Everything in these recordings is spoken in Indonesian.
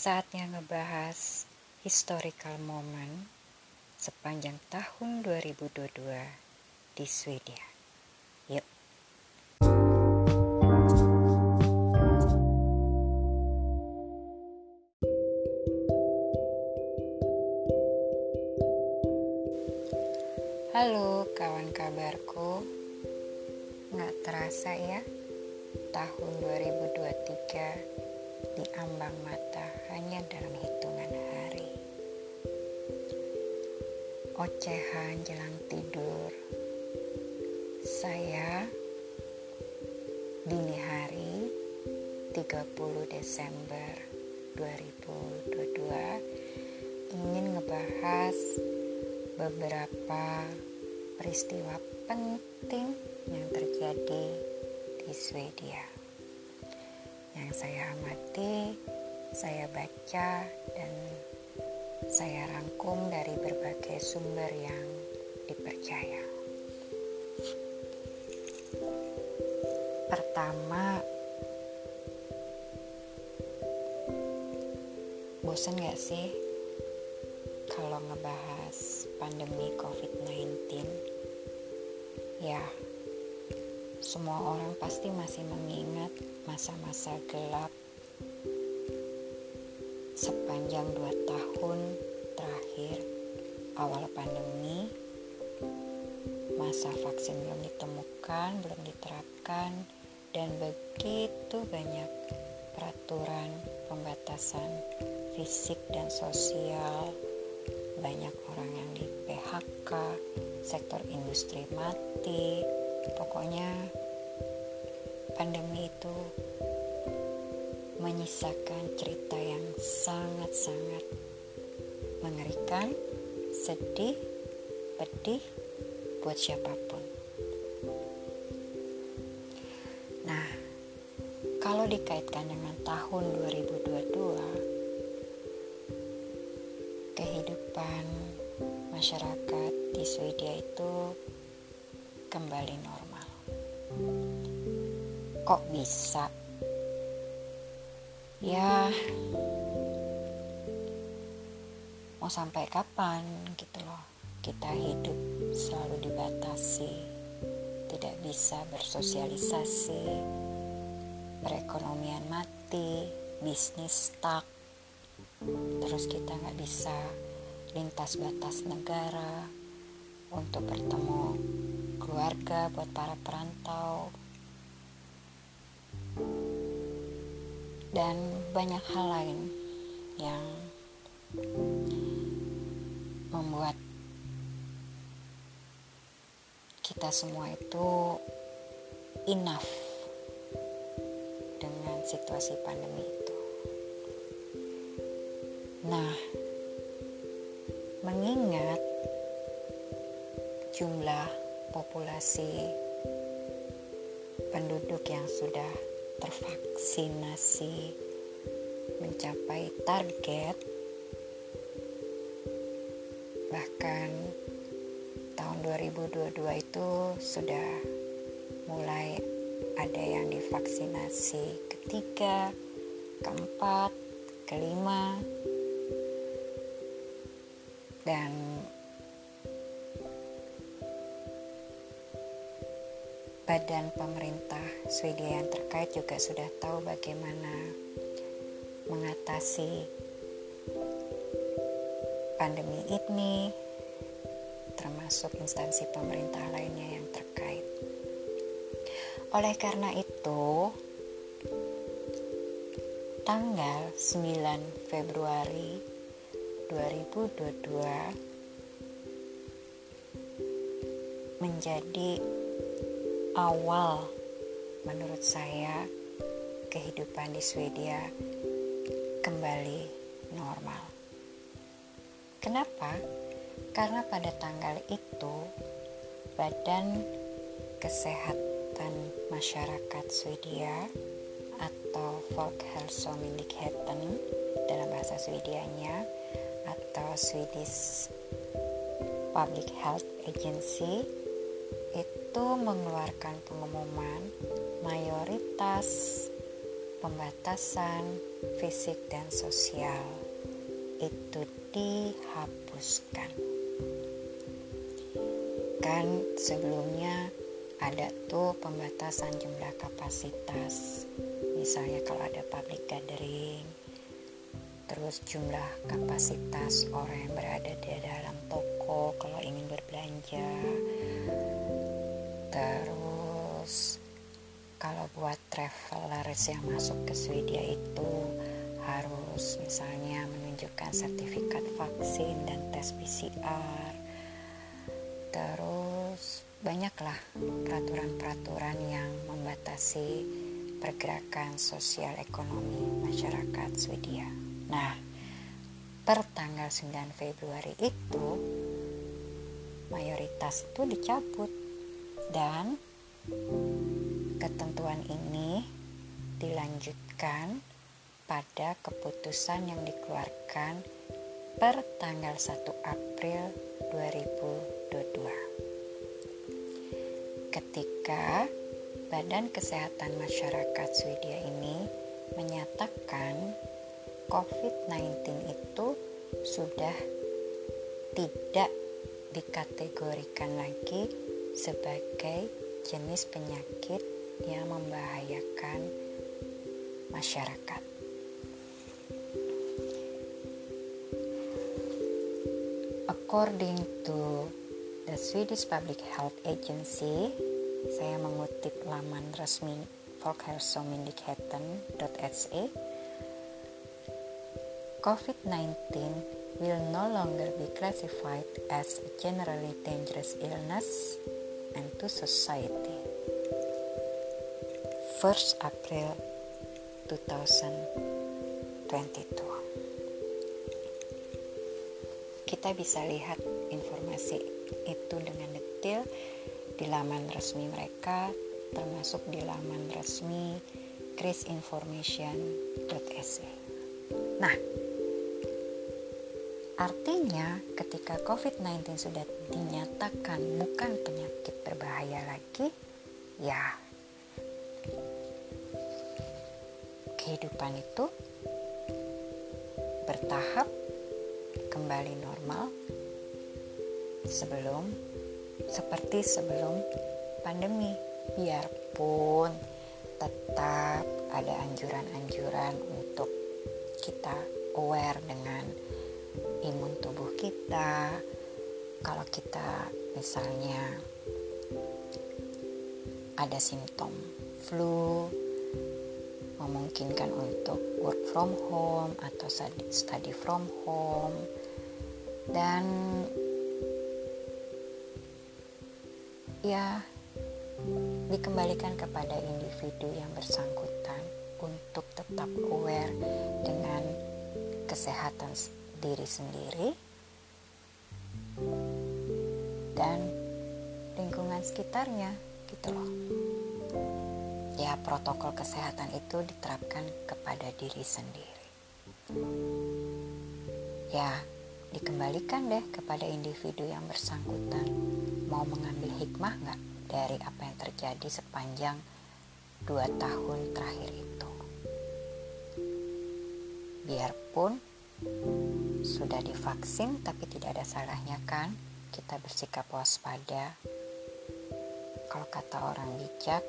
Saatnya ngebahas historical moment sepanjang tahun 2022 di Swedia. Yuk. Ocehan jelang tidur Saya Dini hari 30 Desember 2022 Ingin ngebahas beberapa peristiwa penting yang terjadi di Swedia. Yang saya amati, saya baca, dan saya rangkum dari berbagai sumber yang dipercaya. Pertama, bosan gak sih kalau ngebahas pandemi COVID-19, ya, semua orang pasti masih mengingat masa-masa gelap sepanjang dua tahun awal pandemi, masa vaksin belum ditemukan, belum diterapkan, dan begitu banyak peraturan pembatasan fisik dan sosial. Banyak orang yang di PHK, sektor industri mati, pokoknya pandemi itu menyisakan cerita yang sangat-sangat mengerikan, sedih, pedih buat siapa pun. Nah, kalau dikaitkan dengan tahun 2022, kehidupan masyarakat di Swedia itu kembali normal. Kok bisa? Ya, sampai kapan gitu loh. Kita hidup selalu dibatasi, tidak bisa bersosialisasi, perekonomian mati, bisnis stuck, terus kita nggak bisa lintas batas negara untuk bertemu keluarga buat para perantau dan banyak hal lain yang membuat kita semua itu enough dengan situasi pandemi itu. Nah, mengingat jumlah populasi penduduk yang sudah tervaksinasi mencapai target bahkan tahun 2022 itu sudah mulai ada yang divaksinasi ketiga, keempat, kelima, dan badan pemerintah Swedia yang terkait juga sudah tahu bagaimana mengatasi pandemi ini termasuk instansi pemerintah lainnya yang terkait. Oleh karena itu, tanggal 9 Februari 2022 menjadi awal menurut saya kehidupan di Swedia kembali normal. Kenapa? Karena pada tanggal itu Badan Kesehatan Masyarakat Swedia atau Folkhälsomyndigheten dalam bahasa Swedianya atau Swedish Public Health Agency itu mengeluarkan pengumuman mayoritas pembatasan fisik dan sosial itu dihapuskan. Kan sebelumnya ada tuh pembatasan jumlah kapasitas. Misalnya kalau ada public gathering, terus jumlah kapasitas orang yang berada di dalam toko kalau ingin berbelanja. Terus kalau buat travelers yang masuk ke Swedia itu harus misalnya menunjukkan sertifikat vaksin dan tes PCR. Terus banyaklah peraturan-peraturan yang membatasi pergerakan sosial ekonomi masyarakat Swedia. Nah, per tanggal 9 Februari itu mayoritas itu dicabut dan Ketentuan ini dilanjutkan pada keputusan yang dikeluarkan per tanggal 1 April 2022. Ketika Badan Kesehatan Masyarakat Swedia ini menyatakan COVID-19 itu sudah tidak dikategorikan lagi sebagai jenis penyakit yang membahayakan masyarakat. According to the Swedish Public Health Agency, saya mengutip laman resmi Folkhälsomyndigheten.se, COVID-19 will no longer be classified as a generally dangerous illness and to society. 1 April 2022. Kita bisa lihat informasi itu dengan detail di laman resmi mereka, termasuk di laman resmi krisinformation.se. Nah, artinya ketika COVID-19 sudah dinyatakan bukan penyakit berbahaya lagi, ya kehidupan itu bertahap kembali normal sebelum seperti sebelum pandemi. Biarpun tetap ada anjuran-anjuran untuk kita aware dengan imun tubuh kita. Kalau kita misalnya ada simptom flu memungkinkan untuk work from home atau study from home. Dan ya dikembalikan kepada individu yang bersangkutan untuk tetap aware dengan kesehatan diri sendiri dan lingkungan sekitarnya gitu loh ya protokol kesehatan itu diterapkan kepada diri sendiri. Ya, dikembalikan deh kepada individu yang bersangkutan. Mau mengambil hikmah nggak dari apa yang terjadi sepanjang dua tahun terakhir itu? Biarpun sudah divaksin tapi tidak ada salahnya kan kita bersikap waspada. Kalau kata orang bijak,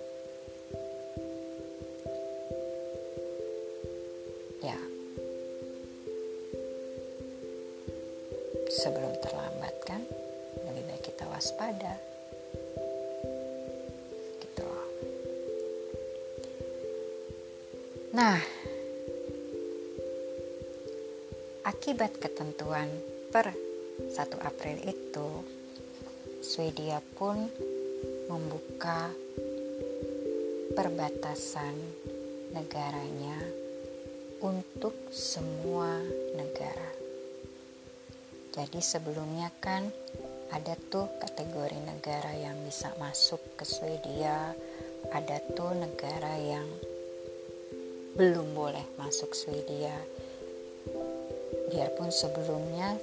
ya. Sebelum terlambat kan lebih baik kita waspada. Gitu. Nah akibat ketentuan per 1 April itu Swedia pun membuka perbatasan negaranya untuk semua negara. Jadi sebelumnya kan ada tuh kategori negara yang bisa masuk ke Swedia, ada tuh negara yang belum boleh masuk Swedia. Biarpun sebelumnya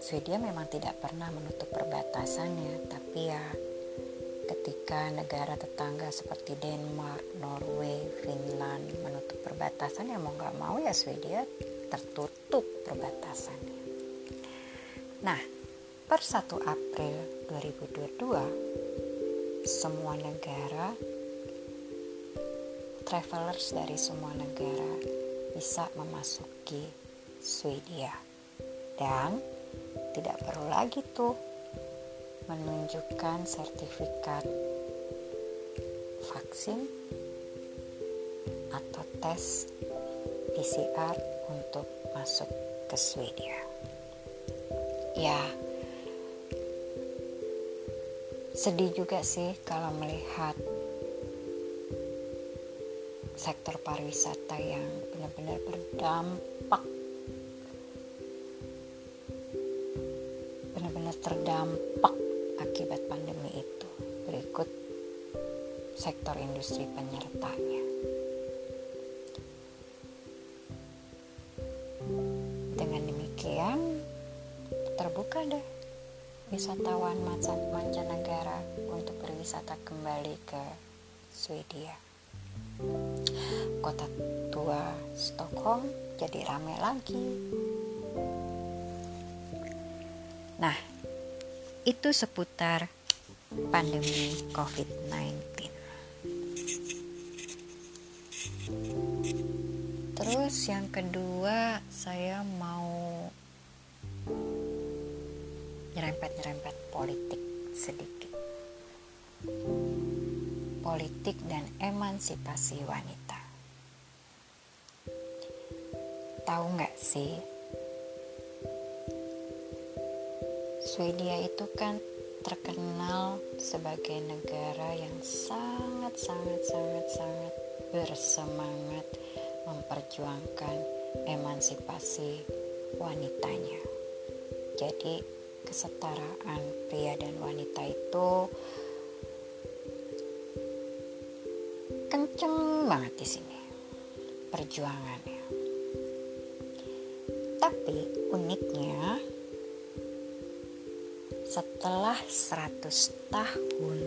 Swedia memang tidak pernah menutup perbatasannya, tapi ya ketika negara tetangga seperti Denmark, Norway, Finland menutup perbatasan ya mau nggak mau ya Swedia tertutup perbatasannya. Nah, per 1 April 2022 semua negara travelers dari semua negara bisa memasuki Swedia dan tidak perlu lagi tuh menunjukkan sertifikat vaksin atau tes PCR untuk masuk ke Swedia. Ya, sedih juga sih kalau melihat sektor pariwisata yang benar-benar berdampak benar-benar terdampak sektor industri penyertanya. Dengan demikian, terbuka deh wisatawan mancanegara untuk berwisata kembali ke Swedia. Kota tua Stockholm jadi ramai lagi. Nah, itu seputar pandemi COVID-19. Kedua saya mau nyerempet-nyerempet politik sedikit. Politik dan emansipasi wanita. Tahu nggak sih Swedia itu kan terkenal sebagai negara yang sangat sangat sangat sangat bersemangat memperjuangkan emansipasi wanitanya. Jadi kesetaraan pria dan wanita itu kenceng banget di sini perjuangannya. Tapi uniknya setelah 100 tahun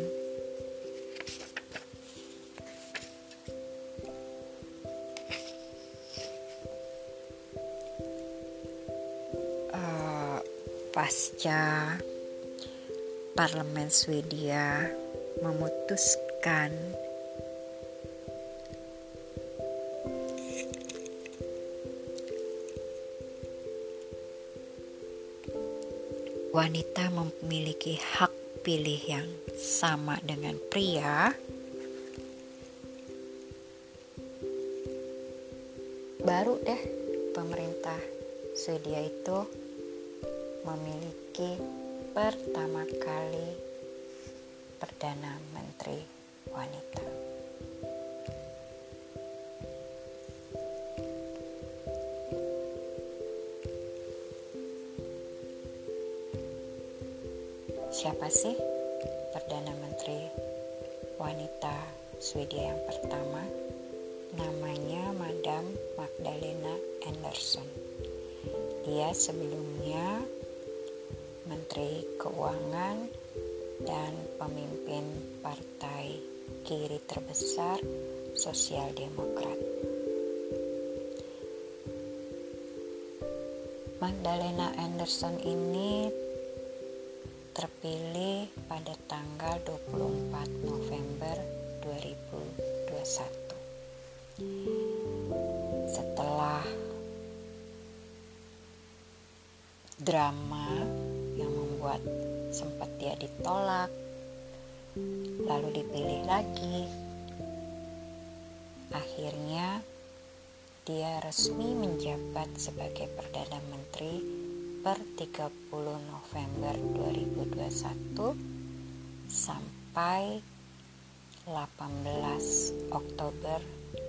pasca parlemen Swedia memutuskan wanita memiliki hak pilih yang sama dengan pria, baru deh pemerintah Swedia itu memiliki pertama kali Perdana Menteri wanita. Siapa sih Perdana Menteri wanita Swedia yang pertama? Namanya Madam Magdalena Andersson. Dia sebelumnya Menteri Keuangan dan pemimpin partai kiri terbesar Sosial Demokrat. Magdalena Anderson ini terpilih pada tanggal 24 November 2021. Setelah drama sempat dia ditolak, lalu dipilih lagi. Akhirnya dia resmi menjabat sebagai Perdana Menteri per 30 November 2021 sampai 18 Oktober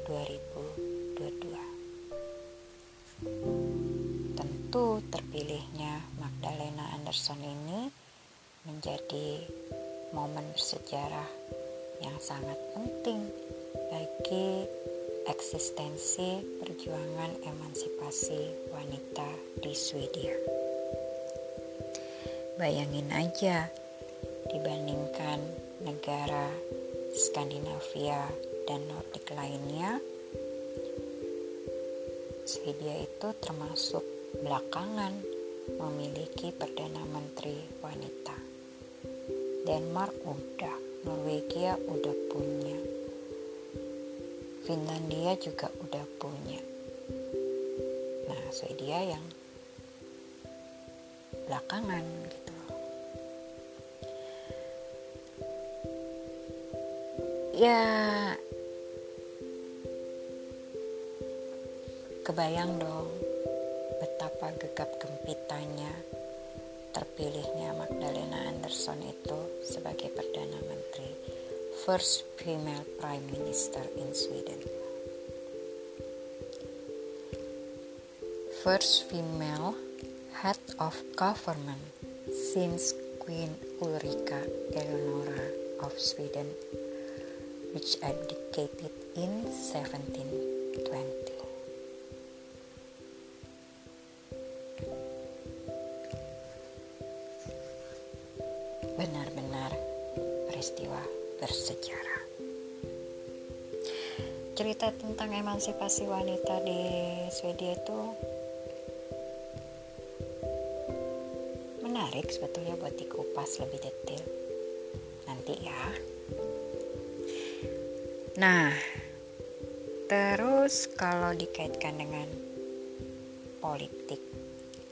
2022. Tentu terpilihnya Magdalena Anderson ini menjadi momen bersejarah yang sangat penting bagi eksistensi perjuangan emansipasi wanita di Swedia. Bayangin aja, dibandingkan negara Skandinavia dan Nordik lainnya, Swedia itu termasuk belakangan memiliki Perdana Menteri wanita. Denmark udah, Norwegia udah punya, Finlandia juga udah punya. Nah, Swedia yang belakangan gitu. Ya kebayang dong betapa gegap gempitanya terpilihnya Magdalena Andersson itu sebagai Perdana Menteri first female prime minister in Sweden? First female head of government since Queen Ulrika Eleonora of Sweden which abdicated in 1720 benar-benar peristiwa bersejarah. Cerita tentang emansipasi wanita di Swedia itu menarik sebetulnya buat dikupas lebih detail nanti ya. Nah, terus kalau dikaitkan dengan politik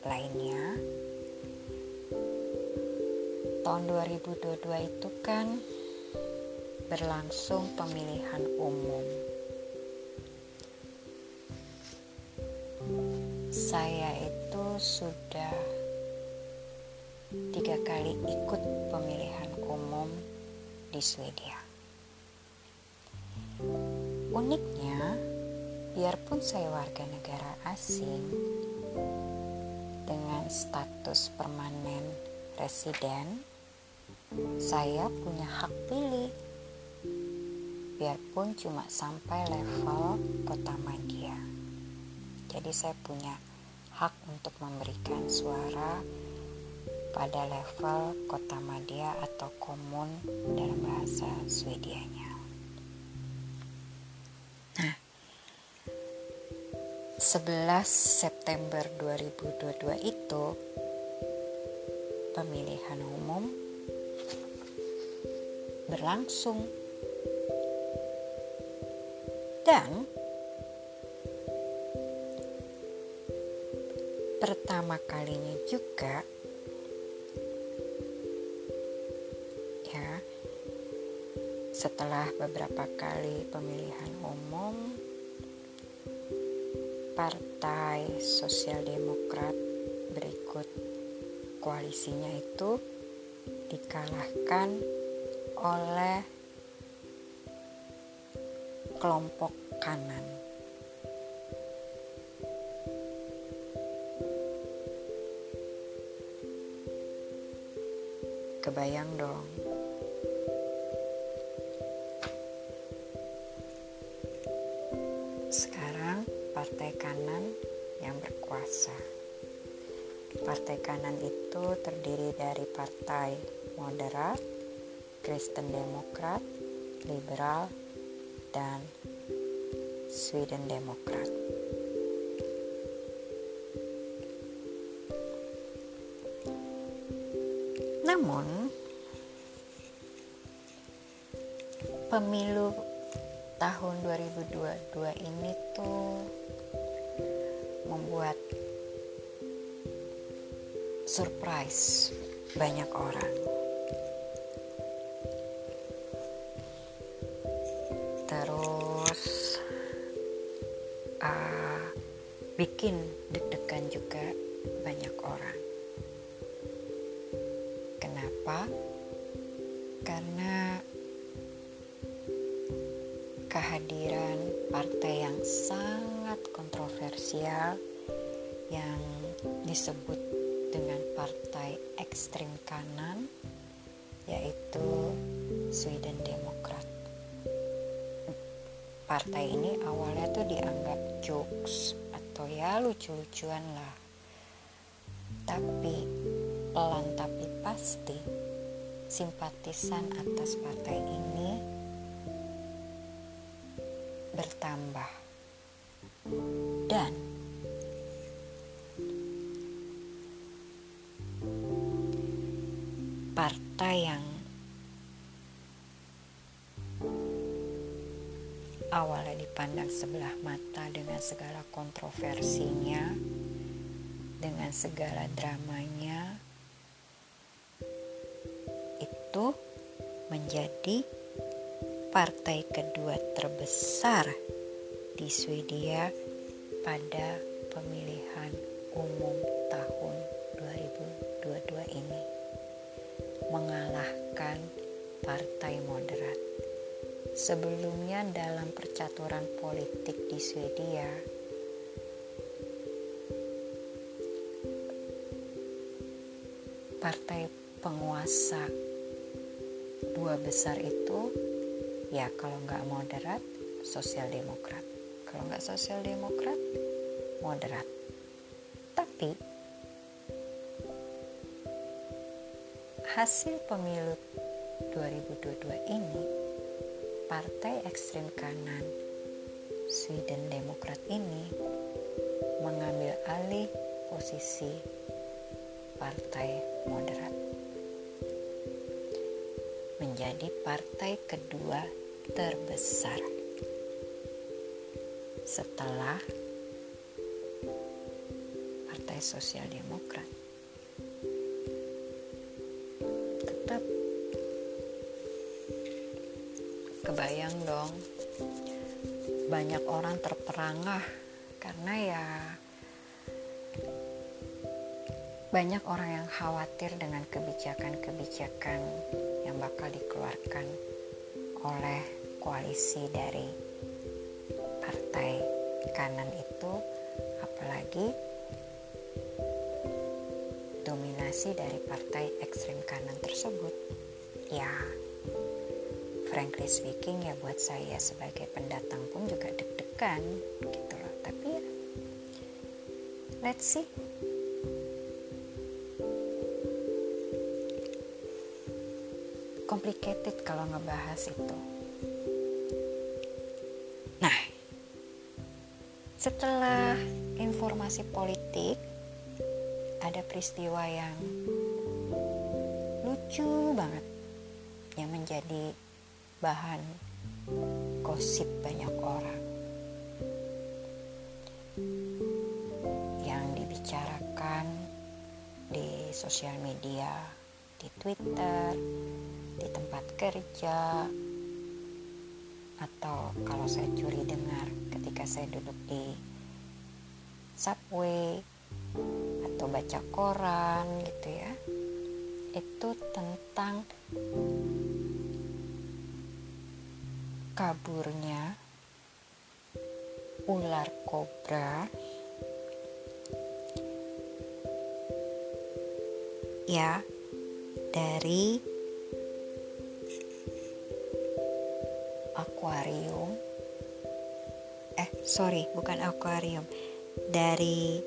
lainnya, tahun 2022 itu kan berlangsung pemilihan umum. Saya itu sudah tiga kali ikut pemilihan umum di Swedia. Uniknya, biarpun saya warga negara asing dengan status permanen residen, saya punya hak pilih. Biarpun cuma sampai level kota media jadi saya punya hak untuk memberikan suara pada level kota media atau komun dalam bahasa Swedianya. Nah 11 September 2022 itu pemilihan umum berlangsung. Dan pertama kalinya juga ya setelah beberapa kali pemilihan umum Partai Sosial Demokrat berikut koalisinya itu dikalahkan oleh kelompok kanan. Kebayang dong. Sekarang partai kanan yang berkuasa. Partai kanan itu terdiri dari partai moderat, Kristen Demokrat, Liberal, dan Sweden Demokrat. Namun, pemilu tahun 2022 ini tuh membuat surprise banyak orang. Partai ini awalnya tuh dianggap jokes atau ya lucu-lucuan lah. Tapi pelan tapi pasti simpatisan atas partai ini bertambah sebelah mata dengan segala kontroversinya, dengan segala dramanya, itu menjadi partai kedua terbesar di Swedia pada pemilihan umum tahun 2022 ini. Mengalahkan Sebelumnya dalam percaturan politik di Swedia partai penguasa dua besar itu ya kalau nggak moderat sosial demokrat kalau nggak sosial demokrat moderat. Tapi hasil pemilu 2022 ini partai ekstrem kanan Sweden Demokrat ini mengambil alih posisi partai moderat menjadi partai kedua terbesar setelah Partai Sosial Demokrat. Banyak orang terperangah karena ya banyak orang yang khawatir dengan kebijakan-kebijakan yang bakal dikeluarkan oleh koalisi dari partai kanan itu apalagi dominasi dari partai ekstrem kanan tersebut. Ya frankly speaking ya buat saya sebagai pendatang pun juga deg-degan gitu loh tapi ya let's see complicated kalau ngebahas itu. Nah, setelah informasi politik, ada peristiwa yang lucu banget yang menjadi bahan gosip banyak orang. Yang dibicarakan di sosial media, di Twitter, di tempat kerja atau kalau saya curi dengar ketika saya duduk di subway atau baca koran gitu ya itu tentang kaburnya. Ular kobra. Ya dari akuarium. Eh sorry bukan akuarium. Dari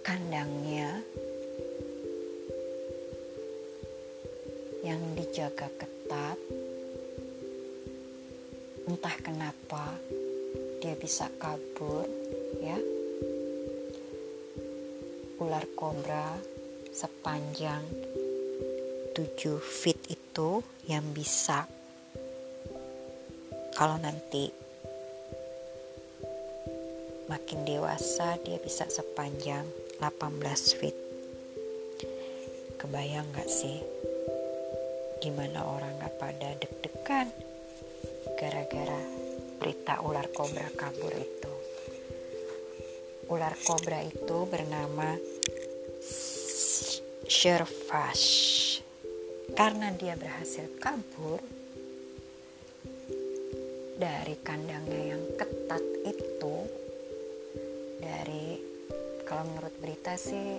kandangnya yang dijaga ketat entah kenapa dia bisa kabur ya. Ular kobra sepanjang 7 feet itu yang bisa kalau nanti makin dewasa dia bisa sepanjang 18 feet. Kebayang gak sih gimana orang gak pada deg-degan gara-gara berita ular kobra kabur itu. Ular kobra itu bernama Sherfash karena dia berhasil kabur dari kandangnya yang ketat itu dari kalau menurut berita sih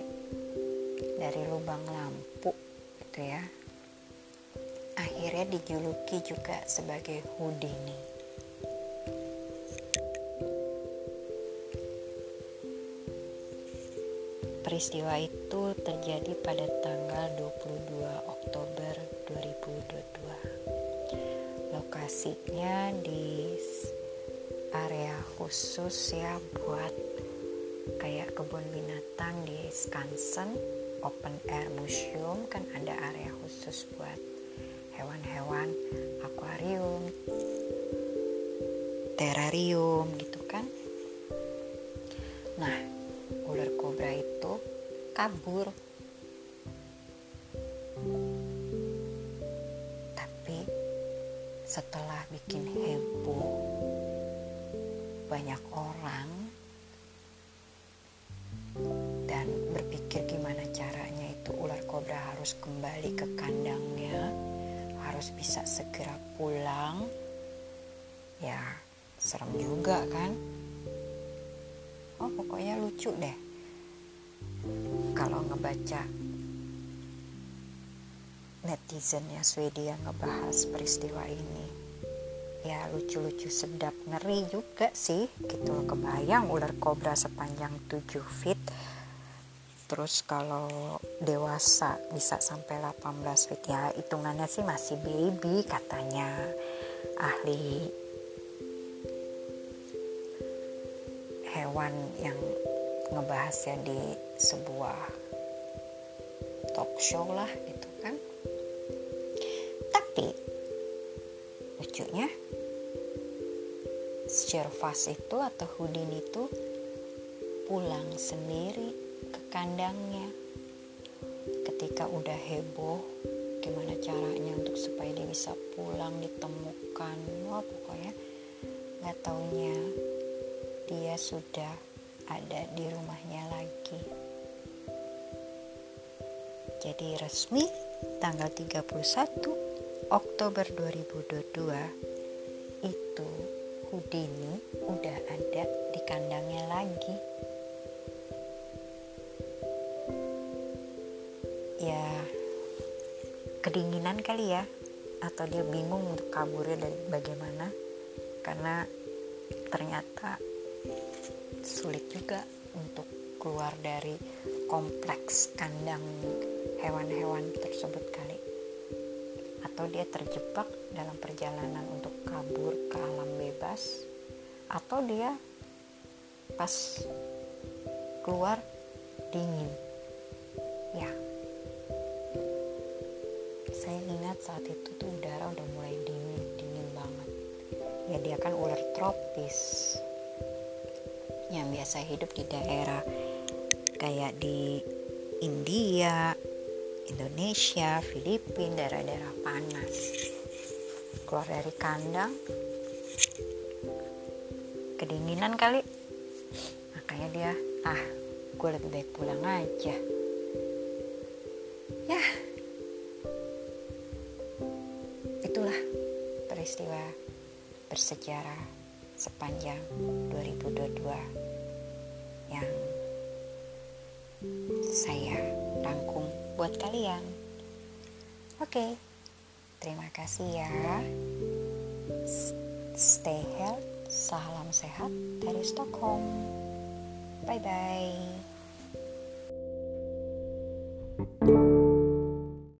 dari lubang lampu gitu ya akhirnya dijuluki juga sebagai Houdini. Peristiwa itu terjadi pada tanggal 22 Oktober Oktober 2022 lokasinya di area khusus ya buat kayak kebun binatang di Skansen open air museum kan ada area khusus buat hewan-hewan akuarium terrarium gitu kan. Nah ular kobra itu kabur ya serem juga kan? Oh pokoknya lucu deh. Kalau ngebaca netizen ya Swedia ngebahas peristiwa ini ya lucu-lucu sedap ngeri juga sih gitu kebayang ular kobra sepanjang 7 feet. Terus kalau dewasa bisa sampai 18 feet ya hitungannya sih masih baby katanya ahli hewan yang ngebahas ya di sebuah talk show lah gitu kan. Tapi lucunya Shervas itu atau Hudin itu pulang sendiri ke kandangnya. Ketika udah heboh gimana caranya untuk supaya dia bisa pulang ditemukan? Wah pokoknya nggak taunya dia sudah ada di rumahnya lagi. Jadi resmi tanggal 31 Oktober 2022 itu Houdini udah ada di kandangnya lagi. Ya kedinginan kali ya atau dia bingung untuk kaburnya dari bagaimana. Karena ternyata sulit juga untuk keluar dari kompleks kandang hewan-hewan tersebut kali. Atau dia terjebak dalam perjalanan untuk kabur ke alam bebas. Atau dia pas keluar dingin. Ya. Saya ingat saat itu tuh udara udah mulai dingin dingin banget. Ya dia kan ular tropis yang biasa hidup di daerah kayak di India, Indonesia, Filipina, daerah-daerah panas. Keluar dari kandang, kedinginan kali, makanya dia, ah, gue lebih baik pulang aja. Ya, itulah peristiwa bersejarah sepanjang 2022 yang saya rangkum buat kalian. Oke, terima kasih ya. Stay health, salam sehat dari Stockholm. Bye bye.